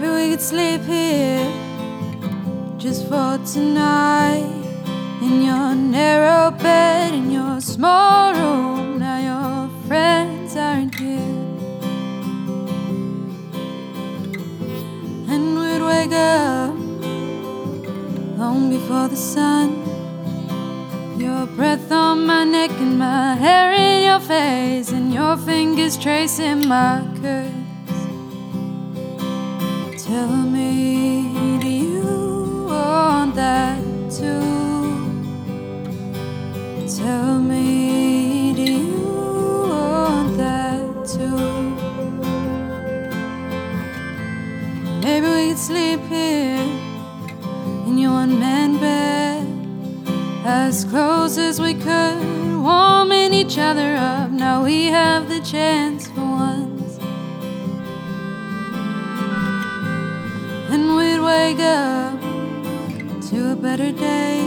Maybe we could sleep here just for tonight. In your narrow bed, in your small room. Now your friends aren't here. And we'd wake up long before the sun. Your breath on my neck and my hair in your face, and your fingers tracing my curves. Tell me, do you want that too? Tell me, do you want that too? Maybe we could sleep here in your one man bed as close as we could, warming each other up. Now we have the chance wake up to a better day.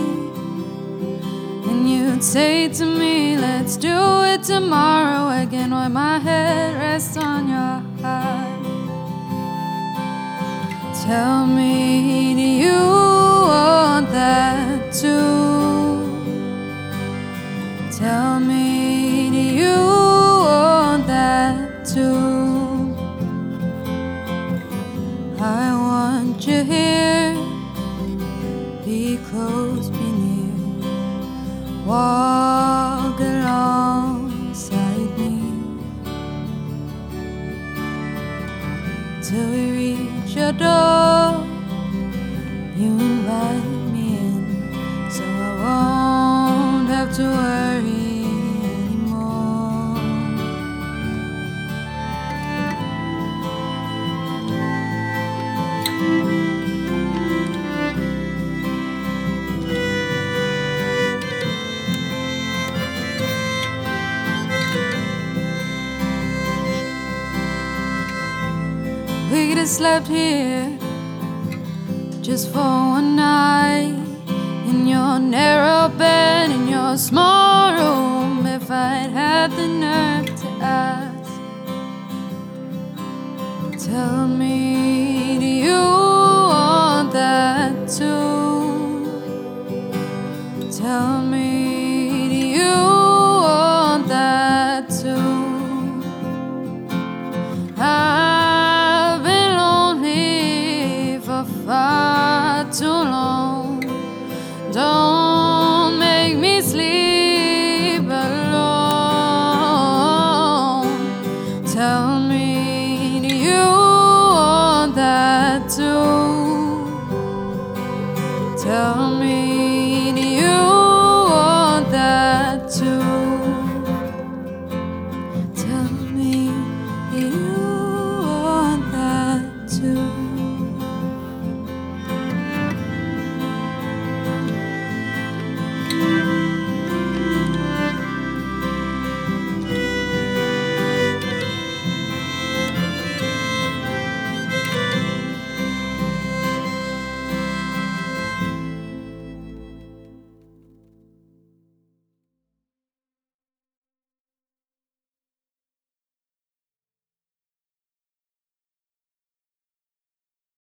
And you'd say to me, Let's do it tomorrow again, while my head rests on your heart. Tell me, do you want that too? Tell me, do you want that too? I want you here, be close, be near, walk alongside me till we reach your door. You invite We slept here just for one night in your narrow bed in your small room. If I'd had the nerve to ask, tell me, too? Tell